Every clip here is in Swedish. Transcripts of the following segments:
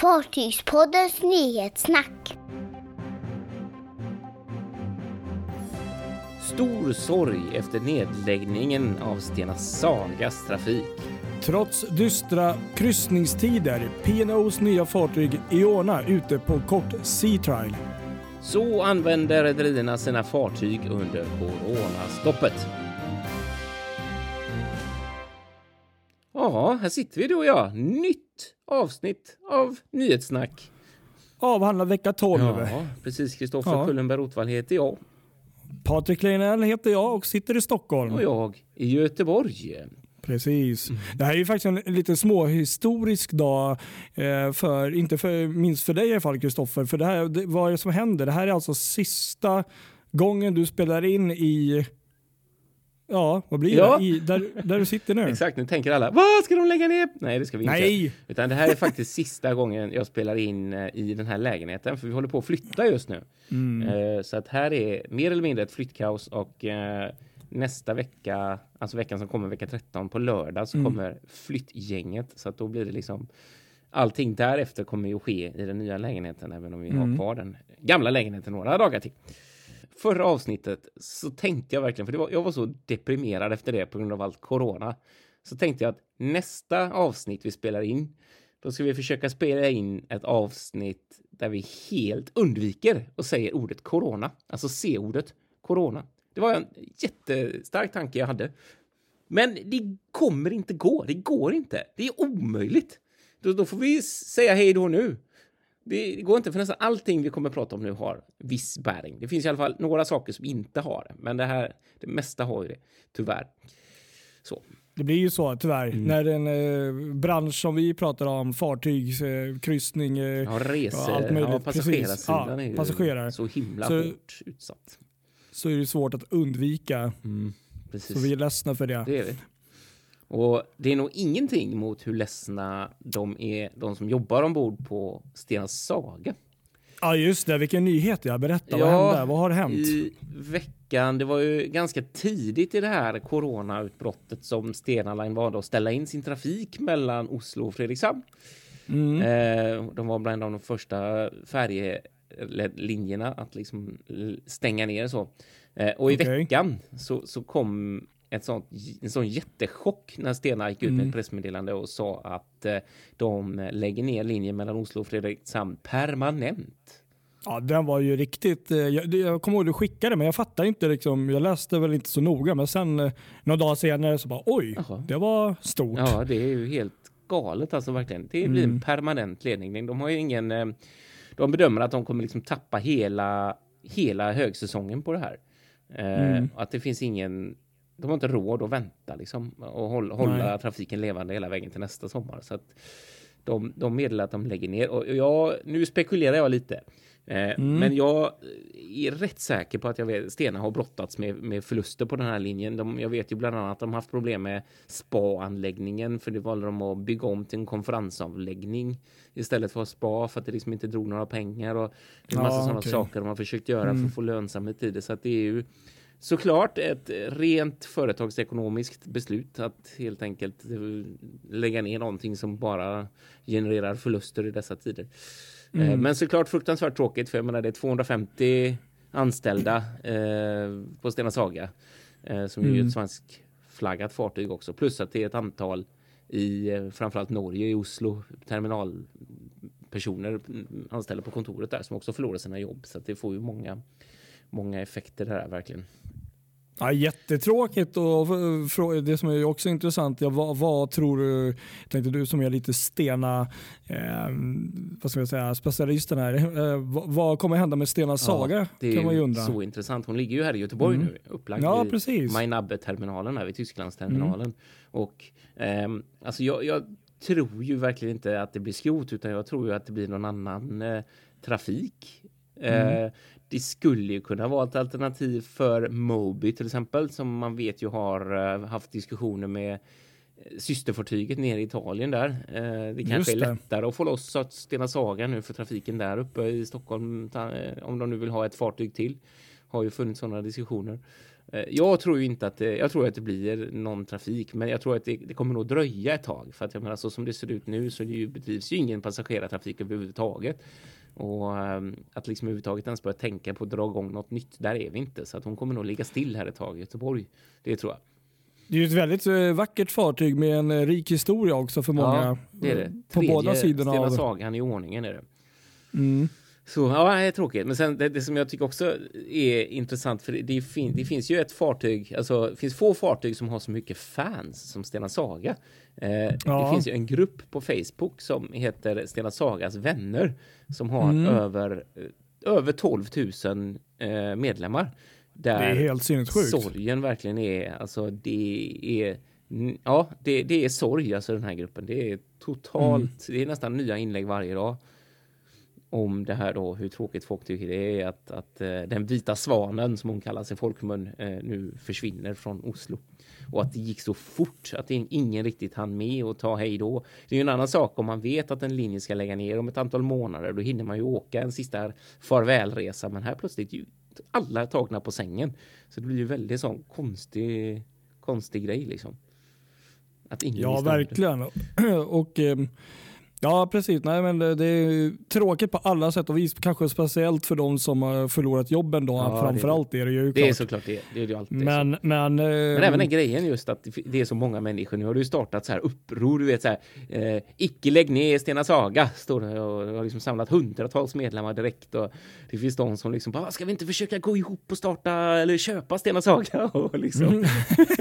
Fartygspoddens nyhetssnack. Stor sorg efter nedläggningen av Stena Sagas trafik. Trots dystra kryssningstider, P&O's nya fartyg Iona ute på kort sea trial. Så använder rederierna sina fartyg under coronastoppet. Ja, här sitter vi du och jag. Nytt avsnitt av Nyhetssnack. Avhandlar vecka 12. Ja, precis. Kristoffer Ja. Kullenberg Rotvall heter jag Patrik Leinell heter jag och sitter i Stockholm. och jag i Göteborg. Precis. Mm. Det här är ju faktiskt en lite småhistorisk dag, eh, för, inte för, minst för dig i alla fall Kristoffer. För det här, det, vad är det som händer? Det här är alltså sista gången du spelar in i, ja vad blir Ja. det? I, där, där du sitter nu. Exakt, nu tänker alla, vad ska de lägga ner? Nej, det ska vi inte. Nej! Utan det här är faktiskt sista gången jag spelar in eh, i den här lägenheten, för vi håller på att flytta just nu. Mm. Eh, Så att här är mer eller mindre ett flyttkaos och eh, nästa vecka, alltså veckan som kommer, vecka 13, på lördag så Mm. kommer flyttgänget. Så att då blir det liksom allting därefter kommer ju ske i den nya lägenheten, även om vi Mm. har kvar den gamla lägenheten några dagar till. Förra avsnittet så tänkte jag verkligen, för det var, jag var så deprimerad efter det på grund av allt corona. Så tänkte jag att nästa avsnitt vi spelar in, då ska vi försöka spela in ett avsnitt där vi helt undviker och säger ordet corona, alltså C-ordet corona. Det var en jättestark tanke jag hade. Men det kommer inte gå. Det går inte. Det är omöjligt. Då, då får vi säga hej då nu. Det går inte för nästan allting vi kommer att prata om nu har viss bäring. Det finns i alla fall några saker som inte har det, men det här, det mesta har ju det, tyvärr. Så. Det blir ju så tyvärr. Mm. När en eh, bransch som vi pratar om, fartygskryssning, eh, kryssning, eh, Ja, rese, Ja, allt möjligt. ja, passagerarsidan Ja, är ju passagerare. så himla Så- hårt utsatt. så är det svårt att undvika. Precis. Så vi är ledsna för det. Det. Och det är nog ingenting mot hur ledsna de är, de som jobbar ombord på Stena Saga. Ja just det, vilken nyhet jag Berätta, vad Ja, hände? Vad har hänt? I veckan, det var ju ganska tidigt i det här coronautbrottet som Stena Line valde att ställa in sin trafik mellan Oslo och Fredrikshamn. Mm. Eh, de var bland de första färjelinjerna att liksom stänga ner så. Eh, och i Okej. veckan så, så kom ett sånt, en sån jättechock när Stena gick ut med Mm. ett pressmeddelande och sa att eh, de lägger ner linjen mellan Oslo och Fredrikshamn permanent. Ja, den var ju riktigt... eh, Jag, jag kommer ihåg att du skickade men jag fattar inte. Liksom, jag läste väl inte så noga men sen eh, några dagar senare så bara oj, Jaha. det var stort. Ja, det är ju helt galet alltså verkligen. Det blir Mm. en permanent ledning. De har ju ingen... De bedömer att de kommer liksom tappa hela, hela högsäsongen på det här. Mm. Att det finns ingen... De har inte råd att vänta liksom och hålla, hålla trafiken levande hela vägen till nästa sommar. Så att de, de meddelar att de lägger ner. Och jag, nu spekulerar jag lite. Eh, Mm. Men jag är rätt säker på att jag vet, Stena har brottats med, med förluster på den här linjen. De, jag vet ju bland annat att de haft problem med spa-anläggningen för det valde de att bygga om till en konferensavläggning istället för spa för att det liksom inte drog några pengar och en massa Ja, sådana okej. saker de har försökt göra för Mm. att få lönsamhet i det. Så att det är ju såklart ett rent företagsekonomiskt beslut att helt enkelt eh, lägga ner någonting som bara genererar förluster i dessa tider. Eh, Mm. Men såklart fruktansvärt tråkigt för jag menar det är 250 anställda eh, på Stena Saga eh, som är ju Mm. ett svenskflaggat fartyg också plus att det är ett antal i framförallt Norge i Oslo terminalpersoner mm, anställda på kontoret där som också förlorar sina jobb så att det får ju många många effekter det här verkligen. Ja, jättetråkigt och det som är också intressant, ja, vad, vad tror du, tänkte du som är lite Stena, eh, vad ska jag säga, specialisten här, eh, vad, vad kommer hända med Stena Saga? Det är kan man ju undra. så intressant. Hon ligger ju här i Göteborg Mm. nu, upplagd Ja, precis. Mainabbe-terminalen här vid Tysklandsterminalen. Och ehm, alltså jag, jag tror ju verkligen inte att det blir skrot utan jag tror ju att det blir någon annan eh, trafik. Mm. Det skulle ju kunna vara ett alternativ för Moby till exempel som man vet ju har eh, haft diskussioner med eh, systerfartyget nere i Italien där. Eh, det kanske är Just det. lättare att få loss att Stena Saga nu för trafiken där uppe i Stockholm om de nu vill ha ett fartyg till. Har ju funnits sådana diskussioner. Jag tror ju inte att det, jag tror att det blir någon trafik, men jag tror att det, det kommer nog dröja ett tag. För att jag menar, så som det ser ut nu så det bedrivs ju ingen passagerartrafik överhuvudtaget. Och um, att liksom överhuvudtaget ens börja tänka på att dra igång något nytt, där är vi inte. Så att hon kommer nog ligga still här ett tag i Göteborg. Det tror jag. Det är ju ett väldigt uh, vackert fartyg med en uh, rik historia också för många. Ja, det är det. På Tredje båda sidorna. Stena Sagan i ordningen är det. Mm. Så ja, det är tråkigt. Men sen det, det, som jag tycker också är intressant, för det, fin, det, finns ju ett fartyg, alltså det finns få fartyg som har så mycket fans som Stena Saga. Eh, ja. Det finns ju en grupp på Facebook som heter Stena Sagas vänner som har mm. över, eh, över 12 000 eh, medlemmar. Där det är helt sinnessjukt. Sorgen verkligen är, alltså det är Ja, det, det är sorg, alltså den här gruppen. Det är totalt, mm. det är nästan nya inlägg varje dag om det här då, hur tråkigt folk tycker det är att, att uh, den vita svanen som hon kallas i folkmun uh, nu försvinner från Oslo. Och att det gick så fort att ingen riktigt hann med och ta hej då. Det är ju en annan sak om man vet att en linje ska lägga ner om ett antal månader. Då hinner man ju åka en sista farvälresa. Men här plötsligt ju alla tagna på sängen. Så det blir ju väldigt sån konstig, konstig grej liksom. Att ingen ja, verkligen. och eh, Ja, precis. Nej, men det, det, är tråkigt på alla sätt och vis. Kanske speciellt för de som har förlorat jobben. Då. Ja, Framförallt det är det ju Det är såklart det. Det är det alltid. Men, så. men, men även den grejen just att det är så många människor. Nu har du startat så här uppror. Du vet så här. Eh, icke lägg ner Stena Saga. Står det och har liksom samlat hundratals medlemmar direkt. Och det finns de som liksom bara, ska vi inte försöka gå ihop och starta eller köpa Stena Saga? Och liksom. Mm.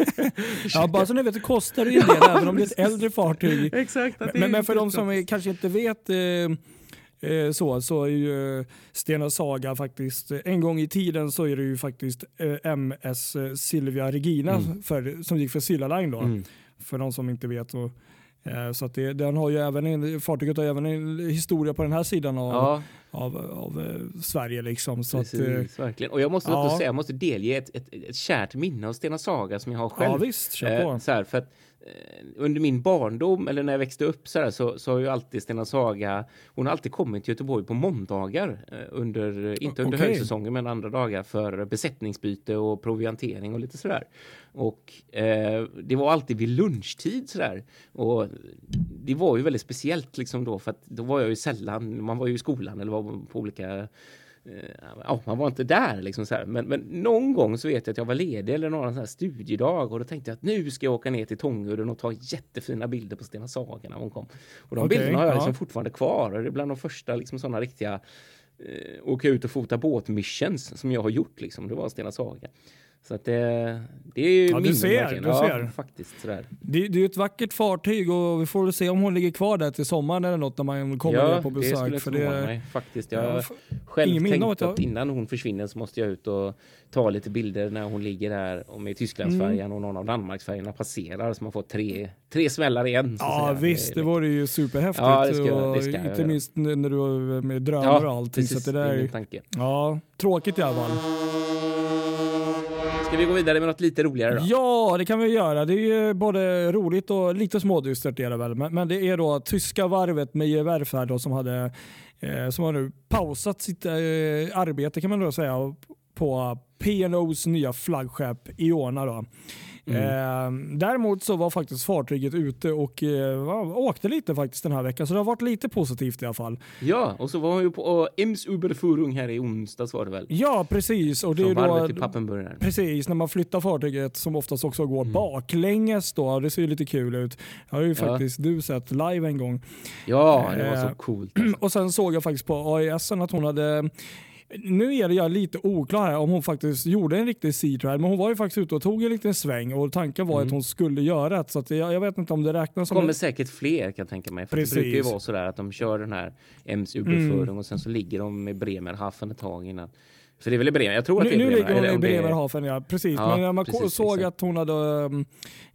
ja, bara så ni vet, det kostar ju ja, även om det är ett äldre fartyg. Exakt. Men, men för de som är kanske inte vet eh, eh, så, så är ju Stena Saga faktiskt, en gång i tiden så är det ju faktiskt eh, MS Silvia Regina mm. för, som gick för Silla Line då. Mm. För de som inte vet. Och, eh, så att det, den har ju även en, fartyget har även en historia på den här sidan av, ja. av, av, av Sverige. Liksom. Så Precis, att, verkligen. Och jag måste, ja. säga, jag måste delge ett, ett, ett kärt minne av Stena Saga som jag har själv. Ja, visst, kör på. så här, för att, Eh, under min barndom eller när jag växte upp så, där, så, så har ju alltid Stena Saga, hon har alltid kommit till Göteborg på måndagar eh, under, inte under okay. högsäsongen men andra dagar för besättningsbyte och proviantering och lite sådär. Och eh, det var alltid vid lunchtid sådär. Och det var ju väldigt speciellt liksom då för att då var jag ju sällan, man var ju i skolan eller var på olika Eh, ja, man var inte där liksom så här. Men, men någon gång så vet jag att jag var ledig eller någon sån här studiedag och då tänkte jag att nu ska jag åka ner till Tångudden och ta jättefina bilder på Stena Saga när hon kom. Och de okay, bilderna har jag liksom fortfarande kvar och det är bland de första liksom sådana riktiga eh, åka ut och fota båtmissions som jag har gjort liksom. Det var Stena Saga. Så att det, det är ju ja, du ser, du ja, ser. faktiskt sådär. Det, det är ett vackert fartyg och vi får se om hon ligger kvar där till sommaren eller något när man kommer ja, på besök. Ja, det skulle inte mig faktiskt. Jag har själv tänkt att, jag... innan hon försvinner så måste jag ut och ta lite bilder när hon ligger där och med Tysklandsfärjan mm. och någon av Danmarksfärgerna passerar så man får tre, tre smällar igen. Ja säga. visst, det, vore ju superhäftigt. Ja, det ska, det ska inte minst när du har med drönare ja, och allting. Precis, så det där är, tanke. Ja, tråkigt i alla fall. Ska vi gå vidare med något lite roligare då? Ja, det kan vi göra. Det är både roligt och lite smådystert är det väl. Men, men det är då tyska varvet med Werfer som hade eh, som har nu pausat sitt eh, arbete kan man då säga på P&O's nya flaggskepp Iona. Då. Mm. Eh, däremot så var faktiskt fartyget ute och eh, åkte lite faktiskt den här veckan. Så det har varit lite positivt i alla fall. Ja, och så var han ju på Ems Uberfurung här i onsdags var det väl? Ja, precis. Och det Från då, till Pappenburg. Precis, när man flyttar fartyget som oftast också går mm. baklänges då. Det ser ju lite kul ut. Det har ju faktiskt du sett live en gång. Ja, det var så ehm, coolt. Alltså. Och sen såg jag faktiskt på AIS att hon hade nu är det jag lite oklar här om hon faktiskt gjorde en riktig sea men hon var ju faktiskt ute och tog en liten sväng och tanken var mm. att hon skulle göra det. Så att jag, jag, vet inte om det räknas som... Det kommer säkert fler kan jag tänka mig. För det brukar ju vara sådär att de kör den här MC-beföring mm. och sen så ligger de med Bremerhaven ett tag innan. Så det är väl i Bremen? Jag tror att det är Nu ligger hon i Bremerhaven, ja. Precis. Ja, Men när man precis, såg exakt. att hon hade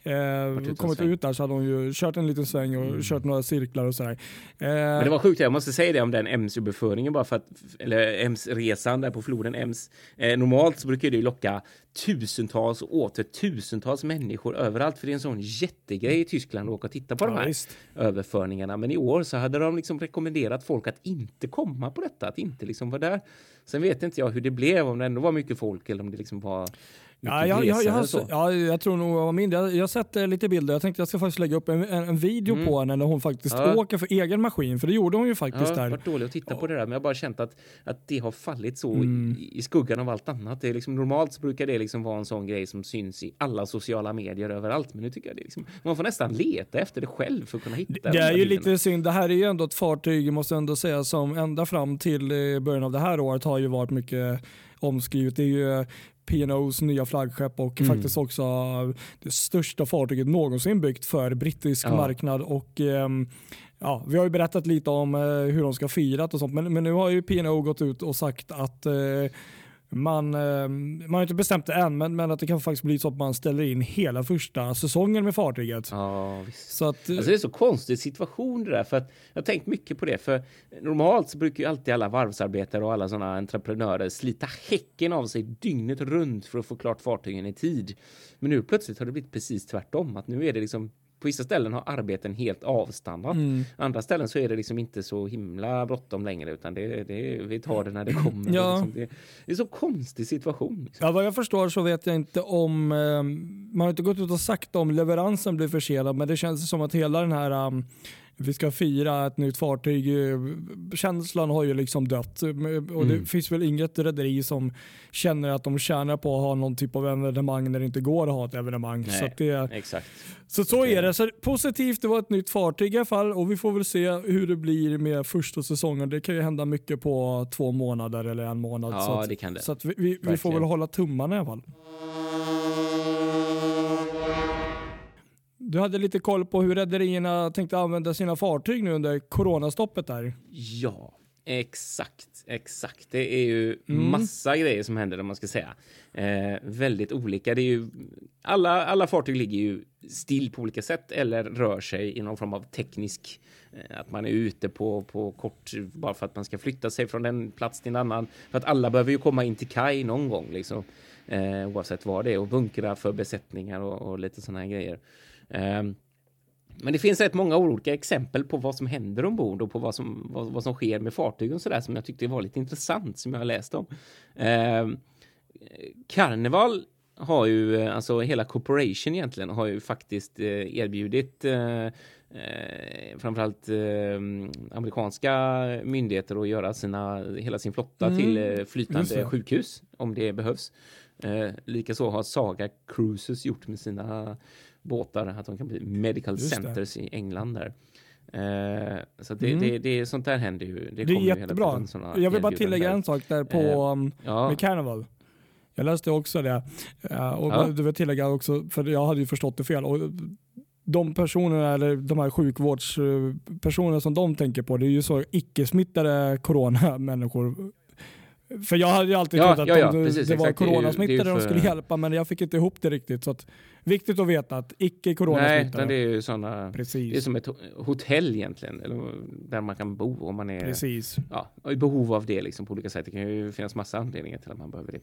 eh, kommit ut där så hade hon ju kört en liten sväng och mm. kört några cirklar och sådär. Eh, Men det var sjukt, jag måste säga det om den Ems-överföringen bara för att, eller Ems-resan där på floden Ems. Eh, normalt så brukar det ju locka tusentals och åter tusentals människor överallt för det är en sån jättegrej i Tyskland att åka och titta på ja, de här visst. överföringarna. Men i år så hade de liksom rekommenderat folk att inte komma på detta, att inte liksom vara där. Sen vet inte jag hur det blev, om det ändå var mycket folk eller om det liksom var Ja, jag, jag, jag, har, ja, jag tror nog jag var mindre. Jag, jag har sett eh, lite bilder. Jag tänkte jag ska faktiskt lägga upp en, en, en video mm. på henne när hon faktiskt ja. åker för egen maskin. För det gjorde hon ju faktiskt ja, där. Jag har varit dålig att titta på det där, men jag har bara känt att, att det har fallit så mm. i, i, skuggan av allt annat. Det är liksom, normalt så brukar det liksom vara en sån grej som syns i alla sociala medier överallt. Men nu tycker jag det liksom, man får nästan leta efter det själv för att kunna hitta det. Det är ju lite synd. Det här är ju ändå ett fartyg, måste ändå säga, som ända fram till eh, början av det här året har ju varit mycket omskrivet. Det är ju P&O's nya flaggskepp och mm. faktiskt också det största fartyget någonsin byggt för brittisk ja. marknad. Och, um, ja, vi har ju berättat lite om uh, hur de ska fira och sånt, men, men nu har ju P&O gått ut och sagt att uh, man, eh, man har inte bestämt det än, men, men att det kan faktiskt bli så att man ställer in hela första säsongen med fartyget. Ja, Så att, alltså det är så konstig situation det där, för att jag har tänkt mycket på det, för normalt så brukar ju alltid alla varvsarbetare och alla sådana entreprenörer slita häcken av sig dygnet runt för att få klart fartygen i tid. Men nu plötsligt har det blivit precis tvärtom, att nu är det liksom på vissa ställen har arbeten helt avstannat. Mm. Andra ställen så är det liksom inte så himla bråttom längre utan det, det, vi tar det när det kommer. Ja. Det, liksom, det, det, är så konstig situation. Liksom. Ja, vad jag förstår så vet jag inte om, eh, man har inte gått ut och sagt om leveransen blir försenad men det känns som att hela den här um, vi ska fira ett nytt fartyg. Känslan har ju liksom dött och det mm. finns väl inget rederi som känner att de tjänar på att ha någon typ av evenemang när det inte går att ha ett evenemang. Nej, så, det, exakt. så så är det. Så positivt, det var ett nytt fartyg i alla fall och vi får väl se hur det blir med första säsongen. Det kan ju hända mycket på två månader eller en månad. Ja, så att, det kan det. Så vi, vi, vi får väl hålla tummarna i alla fall. Du hade lite koll på hur rederierna tänkte använda sina fartyg nu under coronastoppet där. Ja, exakt, exakt. Det är ju mm. massa grejer som händer om man ska säga. Eh, väldigt olika. Det är ju, alla, alla fartyg ligger ju still på olika sätt eller rör sig i någon form av teknisk, eh, att man är ute på, på kort, bara för att man ska flytta sig från en plats till en annan. För att alla behöver ju komma in till kaj någon gång, liksom, eh, oavsett vad det är, och bunkra för besättningar och, och lite sådana här grejer. Ehm, men det finns rätt många olika exempel på vad som händer ombord och på vad som, vad, vad som sker med fartygen så där, som jag tyckte var lite intressant som jag har läst om. Eh, Carnival har ju, eh, alltså hela corporation egentligen, har ju faktiskt eh, erbjudit eh, eh, framförallt eh, amerikanska myndigheter att göra sina, hela sin flotta mm, till eh, flytande sjukhus om det behövs. Eh, Likaså har Saga Cruises gjort med sina båtar, att de kan bli medical Just centers det. i England där. Eh, så det, mm. det, det, sånt där händer ju. Det, det är jättebra. Jag vill bara tillägga där. en sak där på eh, um, ja. med Carnival. Jag läste också det. Uh, och ja. du vill tillägga också, för jag hade ju förstått det fel. Och de personerna, eller de här sjukvårdspersonerna som de tänker på, det är ju så icke-smittade corona-människor för jag hade ju alltid ja, trott att ja, ja, de, precis, det var coronasmittade för... de skulle hjälpa men jag fick inte ihop det riktigt. Så att, viktigt att veta att icke coronasmittade. Nej, det är ju såna, precis. det är som ett hotell egentligen, eller där man kan bo om man är precis. Ja, i behov av det liksom, på olika sätt. Det kan ju finnas massa anledningar till att man behöver det.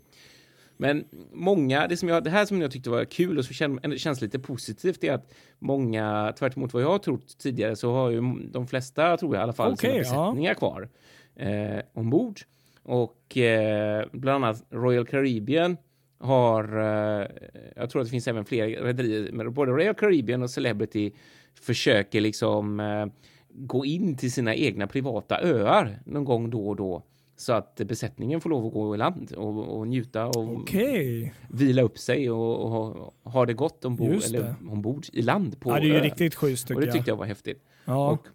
Men många, det, som jag, det här som jag tyckte var kul och som känns lite positivt är att många, tvärt emot vad jag har trott tidigare, så har ju de flesta, tror jag i alla fall, okay, sina besättningar ja. kvar eh, ombord. Och eh, bland annat Royal Caribbean har, eh, jag tror att det finns även fler rederier, men både Royal Caribbean och Celebrity försöker liksom eh, gå in till sina egna privata öar någon gång då och då så att besättningen får lov att gå i land och, och njuta och okay. vila upp sig och, och ha, det gott ombord, eller ombord i land på ja, det är ju riktigt schysst Och det tyckte jag var häftigt. Ja. Och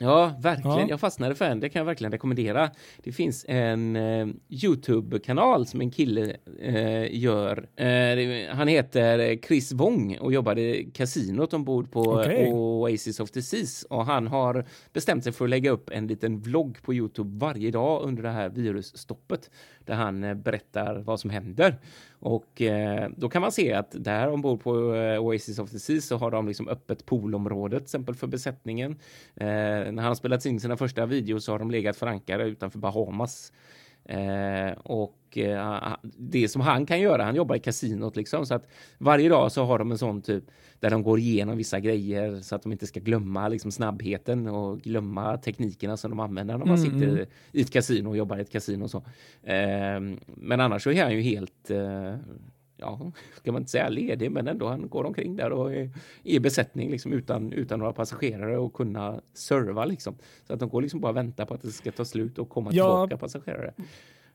Ja, verkligen. Ja. Jag fastnade för en. Det kan jag verkligen rekommendera. Det finns en eh, Youtube-kanal som en kille eh, gör. Eh, han heter Chris Wong och jobbar i kasinot ombord på okay. Oasis of the Seas. Och han har bestämt sig för att lägga upp en liten vlogg på Youtube varje dag under det här virusstoppet där han eh, berättar vad som händer. Och eh, då kan man se att där ombord på eh, Oasis of the Seas så har de liksom öppet poolområde till exempel för besättningen. Eh, när han spelat in sina första videos så har de legat förankrade utanför Bahamas. Eh, och eh, det som han kan göra, han jobbar i kasinot liksom, så att varje dag så har de en sån typ där de går igenom vissa grejer så att de inte ska glömma liksom snabbheten och glömma teknikerna som de använder när man mm. sitter i ett kasino och jobbar i ett kasino så. Eh, men annars så är han ju helt eh, ja, ska man inte säga ledig, men ändå han går omkring där och är i besättning liksom utan, utan några passagerare och kunna serva liksom. Så att de går liksom bara och väntar på att det ska ta slut och komma Ja. tillbaka passagerare.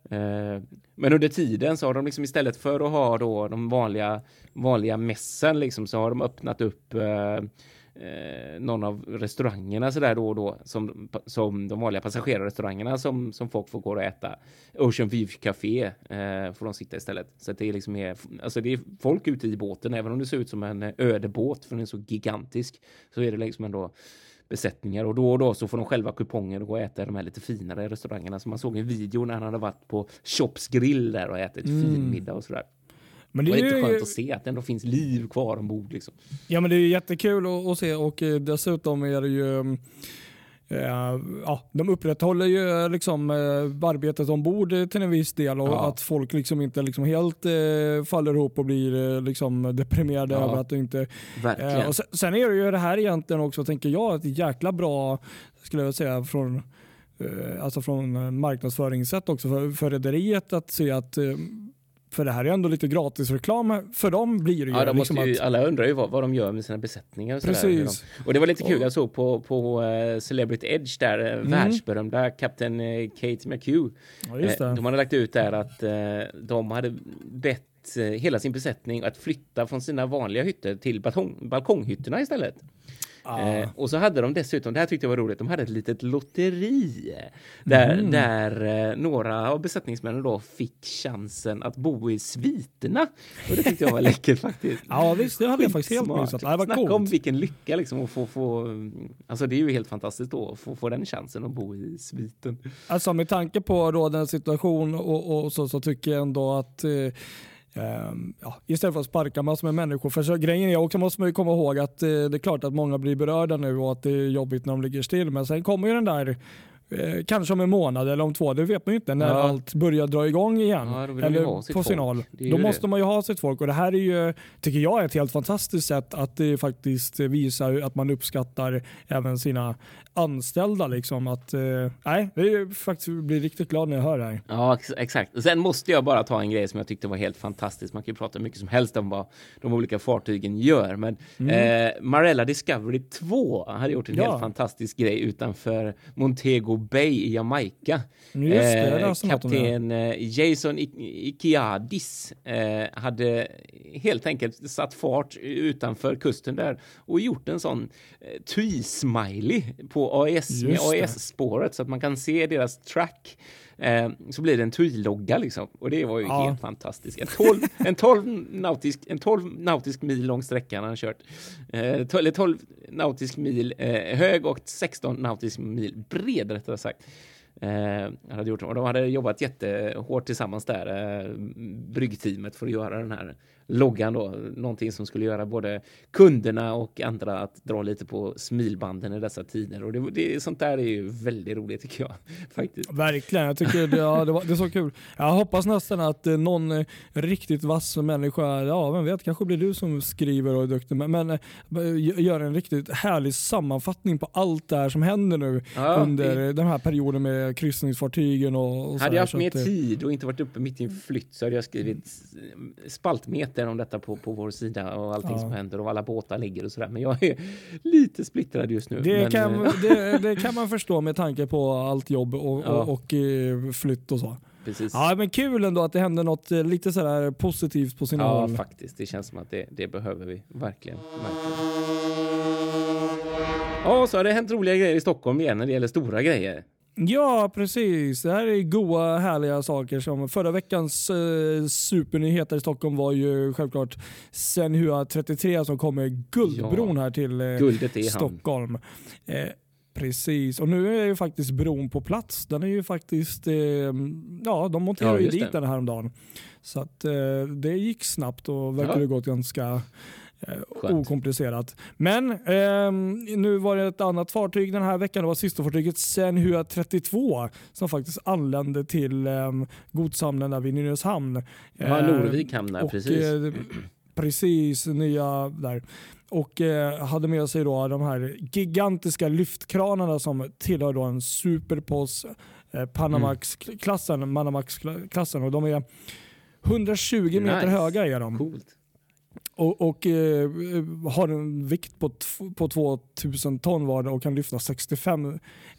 Eh, Men under tiden så har de liksom istället för att ha då de vanliga, vanliga mässen liksom så har de öppnat upp eh, eh, någon av restaurangerna så där då och då som, som de vanliga passagerarrestaurangerna som, som folk får gå och äta. Ocean View Café eh, får de sitta istället. Så det är liksom är, alltså det är folk ute i båten, även om det ser ut som en öde båt för den är så gigantisk så är det liksom ändå besättningar och då och då så får de själva kuponger och gå och äta i de här lite finare restaurangerna som man såg i video när han hade varit på Chops grill där och ätit Mm. fin middag och sådär. Men Det det är ju, skönt att se att det ändå finns liv kvar ombord liksom. ja, men det är jättekul att, att se och eh, dessutom är det ju eh, Ja, de upprätthåller ju eh, liksom, eh, arbetet ombord till en viss del och Ja. att folk liksom inte liksom helt eh, faller ihop och blir eh, liksom deprimerade Ja. över att det inte Verkligen. Eh, och sen, sen är det ju det här egentligen också, tänker jag, ett jäkla bra, skulle jag säga, från, alltså från marknadsföringssätt också för, för rederiet att se att för det här är ändå lite gratisreklam för dem blir det ju. Ja, de liksom ju, att, alla undrar ju vad, vad de gör med sina besättningar. Och. Precis. De, och det var lite kul, Och- jag såg på, på eh, Celebrity Edge där, mm. världsberömda kapten eh, Kate McHugh. ja, Eh, det. De hade lagt ut där att eh, de hade bett eh, hela sin besättning att flytta från sina vanliga hytter till balkong, balkonghytterna istället. Ah. Eh, och så hade de dessutom, det här tyckte jag var roligt, de hade ett litet lotteri där, Mhm. där eh, några av besättningsmännen då fick chansen att bo i sviterna. Och det tyckte jag var läckert faktiskt. Ja visst, det hade jag faktiskt helt missat. Det var Snacka om coolt. vilken lycka liksom att få, få, alltså det är ju helt fantastiskt då att få, få den chansen att bo i sviten. Alltså med tanke på rådande situation och, och så, så tycker jag ändå att eh, Ehm, ja, istället för att sparka massor med människor. För så, grejen är också måste man ju komma ihåg att eh, det är klart att många blir berörda nu och att det är jobbigt när de ligger still. Men sen kommer ju den där eh, kanske om en månad eller om två, det vet man ju inte, när Ja. allt börjar dra igång igen. Ja, eller på. Det ju Då det. måste man ju ha sitt folk och det här är ju, tycker jag, är ett helt fantastiskt sätt att det faktiskt visar att man uppskattar även sina anställda. Liksom. Att, eh, nej, det är ju faktiskt jag blir riktigt glad när jag hör det här. Ja, ex exakt. Sen måste jag bara ta en grej som jag tyckte var helt fantastisk. Man kan ju prata mycket som helst om vad de olika fartygen gör, men eh, Marella Discovery 2 hade gjort en Mm. Ja. helt fantastisk grej utanför Montego Bay i Jamaica. Eh, kapten eh, Jason I- Ikiadis eh, hade helt enkelt satt fart utanför kusten där och gjort en sån eh, twy-smiley på AES. AES-spåret så att man kan se deras track. Eh, så blir det en twy-logga liksom och det var ju Ja. helt fantastiskt. En 12, en 12 nautisk, en 12 nautisk mil lång sträcka han har kört. Eh, to- eller 12 nautisk mil eh, hög och 16 nautisk mil bred rättare sagt. Eh, hade gjort, och de hade jobbat jättehårt tillsammans där, eh, bryggteamet, för att göra den här loggan då. Någonting som skulle göra både kunderna och andra att dra lite på smilbanden i dessa tider. Och det, det, sånt där är ju väldigt roligt tycker jag. Faktiskt. Verkligen, jag tycker det, ja, det, var, det är så kul. Jag hoppas nästan att eh, någon eh, riktigt vass människa, ja vem vet, kanske blir du som skriver och är duktig, men, men eh, gör en riktigt härlig sammanfattning på allt det här som händer nu Ja, under det- den här perioden med kryssningsfartygen och, och så Hade här, jag haft mer tid och inte varit uppe mitt i en flytt så hade jag skrivit spaltmeter om detta på, på vår sida och allting Ja. som händer och alla båtar ligger och sådär. Men jag är lite splittrad just nu. Det, men, kan, eh, det, det kan man förstå med tanke på allt jobb och, Ja. och, och eh, flytt och så. precis. Ja men kul ändå att det händer något eh, lite sådär positivt på sina Ja, håll. faktiskt. Det känns som att det, det behöver vi verkligen. verkligen. Ja, så har det hänt roliga grejer i Stockholm igen när det gäller stora grejer. Ja, precis. Det här är goa, härliga saker. som Förra veckans eh, supernyheter i Stockholm var ju självklart Senhua 33 som kommer Guldbron här till eh. Stockholm. Eh, precis, och nu är ju faktiskt bron på plats. Den är ju faktiskt, eh, ja de monterade Ja, ju dit det. den häromdagen. Så att eh, det gick snabbt och verkar Ja. ha gått ganska Skönt. okomplicerat. Men ehm, nu var det ett annat fartyg den här veckan. Det var systerfartyget Senhua 32 som faktiskt anlände till um, godshamnen där vid Nynäshamn. Ja, Eh, Norvik hamnar och, precis. eh, precis, nya där. Och eh, hade med sig då de här gigantiska lyftkranarna som tillhör då en Superpos eh, Panamax-klassen. Panamax-klassen och de är 120 meter Nice. höga är de. Coolt. Och, och eh, har en vikt på, på 2000 ton var det och kan lyfta 65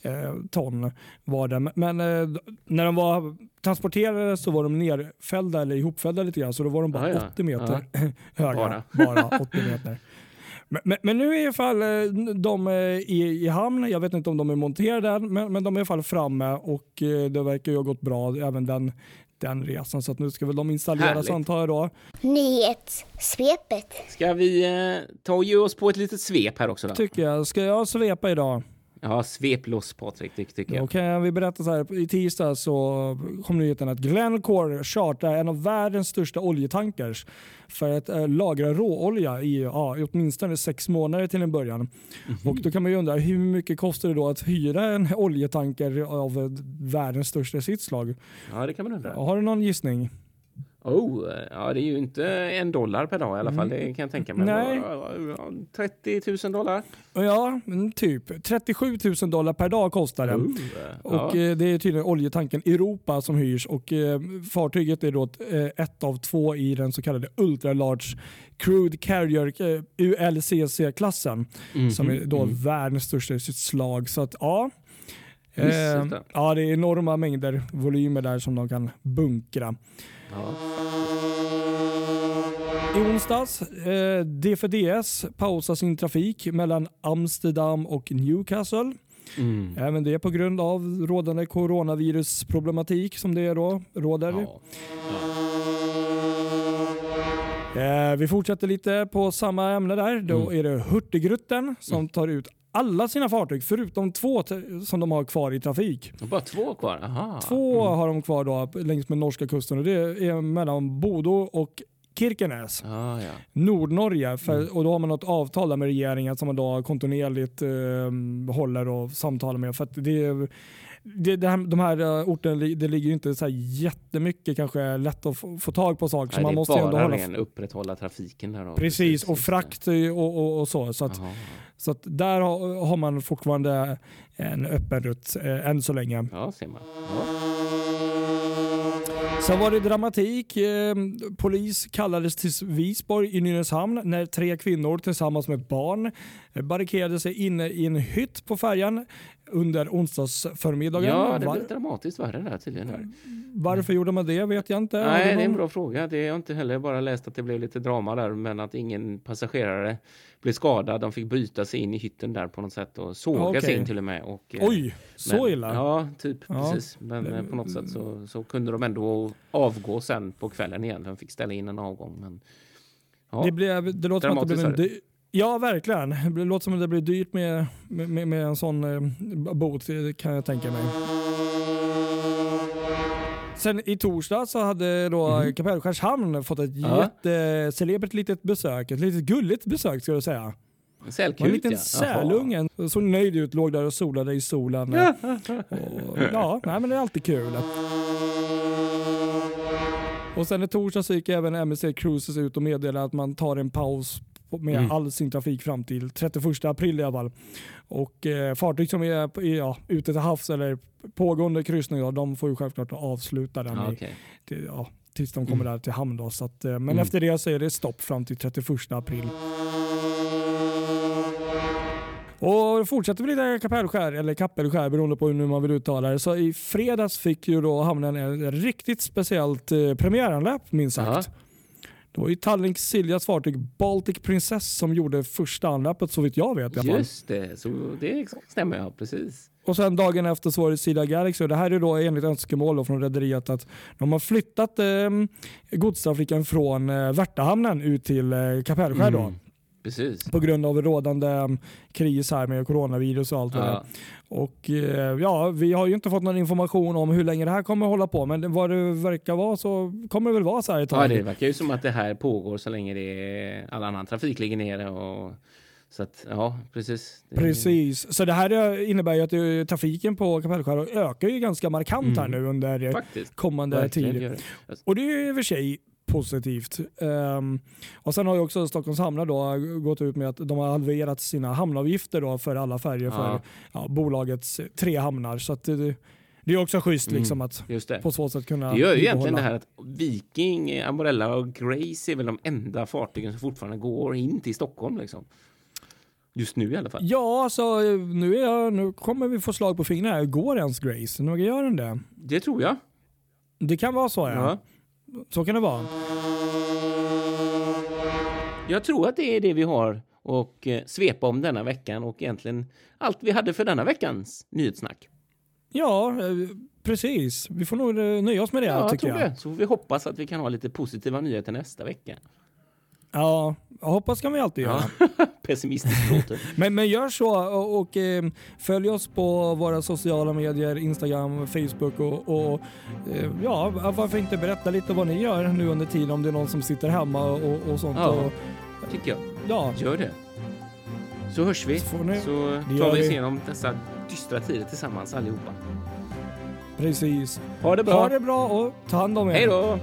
eh, ton var det. Men eh, när de var transporterade så var de nerfällda eller ihopfällda lite grann så då var de bara Ja, ja. 80 meter höga. Bara. Bara. 80 meter. Men, men, men nu är i alla fall eh, de eh, i, i hamn. Jag vet inte om de är monterade än, men, men de är i alla fall framme och eh, det verkar ju ha gått bra även den, den resan. Så att nu ska väl de installeras antar jag då. Nyhetssvepet. Ska vi eh, ta och ge oss på ett litet svep här också då? Tycker jag. Ska jag svepa idag? Ja, svep loss Patrik, det tycker jag. Då kan vi berätta så här. I tisdag så kom nyheten att Glencore chartrar en av världens största oljetankers för att eh, lagra råolja i, ja, i åtminstone sex månader till en början. Mhm. Och då kan man ju undra hur mycket kostar det då att hyra en oljetanker av världens största sitt slag? Ja, det kan man undra. Har du någon gissning? Oh, ja det är ju inte en dollar per dag i alla fall, det kan jag tänka mig. Nej. Ja, 30 000 dollar. Ja, typ 37 000 dollar per dag kostar det. Oh, Och ja. eh, Det är tydligen oljetanken Europa som hyrs och eh, fartyget är då ett, eh, av två i den så kallade Ultra Large Crude Carrier eh, ULCC-klassen Mhm, som är då mm. världens största i sitt slag. Så att ja, eh, ja, det är enorma mängder volymer där som de kan bunkra. Ja. I onsdags, eh, DFDS pausar sin trafik mellan Amsterdam och Newcastle. Mm. Även det på grund av rådande coronavirusproblematik som det då råder. Ja. Eh, vi fortsätter lite på samma ämne där. Då Mm. är det Hurtigruten som tar ut alla sina fartyg förutom två som de har kvar i trafik. Och Bara två kvar? Aha. Två Mm. har de kvar då längs med norska kusten och det är mellan Bodo och Kirkenes, Ah, ja. Nordnorge. För, Mm. Och då har man något avtal där med regeringen som man då kontinuerligt eh, håller och samtalar med. För det, är- det, det här, de här eh, orterna det ligger ju inte så här jättemycket kanske lätt att få, få tag på saker. så Nej, man det är måste ju ändå hålla ren upprätthålla trafiken där då. Precis, och frakt och, och, och så. Så, att, så att där har, har man fortfarande en öppen rutt eh, än så länge. Ja, ser man. Ja. Sen var det dramatik. Eh, polis kallades till Visborg i Nynäshamn när tre kvinnor tillsammans med barn eh, barrikaderade sig inne i en hytt på färjan under onsdagsförmiddagen. ja, det Var, blev dramatiskt värre där tydligen. Här. varför gjorde man det vet jag inte. Nej, du det är en bra fråga. Det har jag inte heller bara läst att det blev lite drama där, men att ingen passagerare blev skadad. De fick byta sig in i hytten där på något sätt och såga Okej. sig in till och med. Och, eh, Oj, så men, illa? Ja, typ Ja. precis. Men Det- eh, på något sätt så, så kunde de ändå avgå sen på kvällen igen. De fick ställa in en avgång. Men, ja. Det, blev, det låter som att det blev en Ja, verkligen. Det låter som att det blir dyrt med, med, med, en sån eh, bot, det kan jag tänka mig. Sen i torsdag så hade då Mhm. Kapellskärshamn fått ett Ja. jättecelebert litet besök. Ett litet gulligt besök ska jag säga. Var en liten ja. sälunge. Såg nöjd ut, låg där och solade i solen. Jaha. Och, ja, nej, men det är alltid kul. Och sen i torsdag så gick även MSC Cruises ut och meddelade att man tar en paus med Mm. all sin trafik fram till 31 april i alla fall. Och eh, fartyg som är ja, ute till havs eller pågående kryssning då, de får ju självklart avsluta den Ja, i, till, ja, tills de kommer där till hamn. Då, så att, eh, men Mm. efter det så är det stopp fram till 31 april. Och fortsätter vi lite kapellskär, eller kappelskär beroende på hur man vill uttala det. Så i fredags fick ju då hamnen ett riktigt speciellt eh, premiäranläpp minst sagt. Jaha. Det var ju Tallink Siljas fartyg Baltic Princess som gjorde första anläppet så vitt jag vet i alla fall. Just det, så det stämmer ja, precis. Och sen dagen efter så var det Silja Galaxy och det här är då enligt önskemål från rederiet att de har flyttat eh, godstrafiken från eh, Värtahamnen ut till eh, Kapellskär. Mm, Precis. På grund av rådande um, kris här med coronavirus och allt vad det. Ja. Och eh, ja, vi har ju inte fått någon information om hur länge det här kommer hålla på, men vad det verkar vara så kommer det väl vara så här ett ja, tag. det verkar ju som att det här pågår så länge det all annan trafik ligger nere och så att ja, precis. Precis, så det här eh, innebär ju att eh, trafiken på Kapellskär ökar ju ganska markant här Mm. nu under Faktiskt. kommande Verkligen tid. Och det är ju i och för sig positivt. Ehm, och sen har ju också Stockholms hamnar då gått ut med att de har halverat sina hamnavgifter då för alla färjor för Ja. ja, bolagets tre hamnar. Så att det, Det är också schysst Mm. liksom att Just det. på så sätt kunna Det gör ju bibehålla- egentligen det här att Viking, Amorella och Grace är väl de enda fartygen som fortfarande går in till Stockholm liksom. Just nu i alla fall. Ja, alltså nu, är jag, nu kommer vi få slag på fingrarna. Går ens Grace? Nu gör den det? Det tror jag. Det kan vara så ja. Ja. Så kan det vara. Jag tror att det är det vi har och eh, svepa om denna veckan och egentligen allt vi hade för denna veckans nyhetssnack. Ja, eh, precis. Vi får nog eh, nöja oss med det Ja, jag tycker tror jag. det. Så får vi hoppas att vi kan ha lite positiva nyheter nästa vecka. Ja, hoppas kan vi alltid göra. Ja. Pessimistiskt låter. Men, men gör så och, och eh, följ oss på våra sociala medier, Instagram, Facebook och, och eh, ja, varför inte berätta lite vad ni gör nu under tiden om det är någon som sitter hemma och, och sånt. Ja. Och, Tycker jag. ja, Gör det. Så hörs vi. Så ni- Så tar vi oss igenom dessa dystra tider tillsammans allihopa. precis. Ha det bra. Ha det bra och ta hand om er. Hej då!